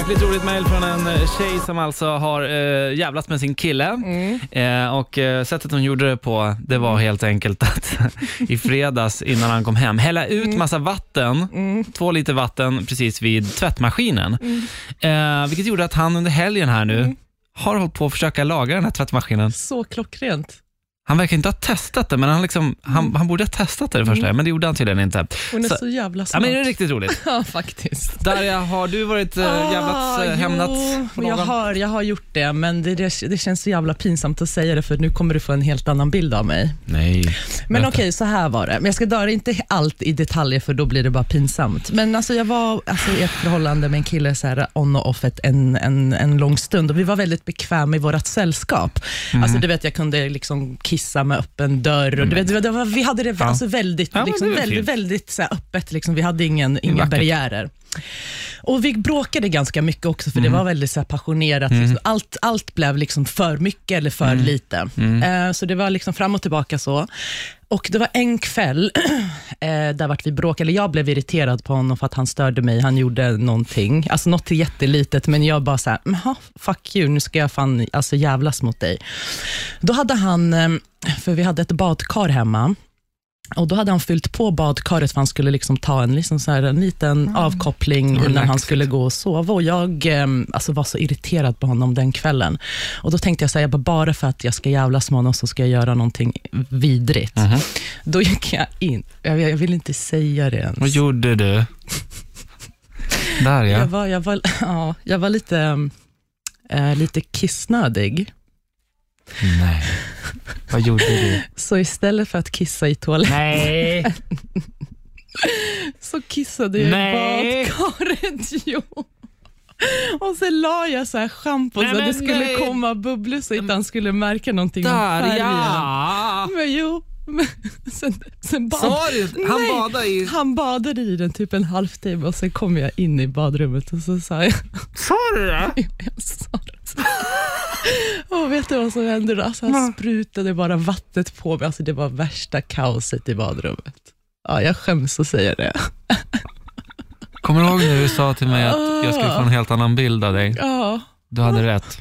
Jäkligt roligt mejl från en eh, tjej som alltså har eh, jävlat med sin kille. Eh, och eh, Sättet hon gjorde det på, det var helt enkelt att i fredags innan han kom hem hälla ut massa vatten, två liter vatten precis vid tvättmaskinen. Eh, vilket gjorde att han under helgen här nu har hållit på att försöka laga den här tvättmaskinen. Så klockrent. Han verkar inte ha testat det, men han, liksom, han, han borde ha testat det, det första, men det gjorde han tydligen inte. Hon är Så- så, jävla Ja, smart. men det är riktigt roligt. Ja, faktiskt. Darja, har du varit äh, jävlats, äh, hämnat jo, på jag har, jag har gjort det, men det, det, det känns så jävla pinsamt att säga det, för nu kommer du få en helt annan bild av mig. Nej. Men okej, så här var det. Men jag ska dra inte allt i detaljer, för då blir det bara pinsamt. Men alltså, jag var alltså, i ett förhållande med en kille så här, on och off ett, en, en, en lång stund och vi var väldigt bekväma i vårt sällskap. Mm. Alltså, du vet, jag kunde liksom kissa med öppen dörr. Och, du vet, det var, vi hade det alltså, väldigt, liksom, väldigt, väldigt så här, öppet. Liksom. Vi hade ingen, inga vackert. barriärer. Och Vi bråkade ganska mycket också, för Mm. det var väldigt så passionerat. Liksom. Allt, allt blev liksom för mycket eller för Mm. lite. Eh, så det var liksom fram och tillbaka så. Och Det var en kväll eh, där vart vi bråkade, eller jag blev irriterad på honom för att han störde mig. Han gjorde någonting, alltså något jättelitet, men jag bara så här, "Jaha, fuck you, nu ska jag fan alltså, jävlas mot dig. Då hade han, eh, för vi hade ett badkar hemma, och Då hade han fyllt på badkaret för han skulle liksom ta en, liksom så här, en liten avkoppling innan han skulle gå och sova. Och jag eh, alltså var så irriterad på honom den kvällen. Och Då tänkte jag säga, bara, bara för att jag ska jävlas med honom så ska jag göra någonting vidrigt. Mhm. Då gick jag in, jag, jag vill inte säga det ens. Vad gjorde du? Darja. Jag var, jag var, ja, jag var lite, eh, lite kissnödig. Nej. Vad gjorde du? Så istället för att kissa i toaletten Nej. så kissade jag Nej. i badkaret. Jo. Och sen la jag så här schampo så att det skulle nej. komma bubblor så inte han skulle märka någonting om färgen. Darja. Men jo, men sen, sen bad? Han Nej. badade i... han badade i den typ en halvtimme och sen kom jag in i badrummet och så sa jag, Sa du det? jag sa. Och vet du vad som hände då? Alltså, han sprutade bara vattnet på mig. Alltså, det var värsta kaoset i badrummet. Ja, jag skäms att säga det. Kommer du ihåg när du sa till mig att jag skulle få en helt annan bild av dig? Ja, Du hade rätt.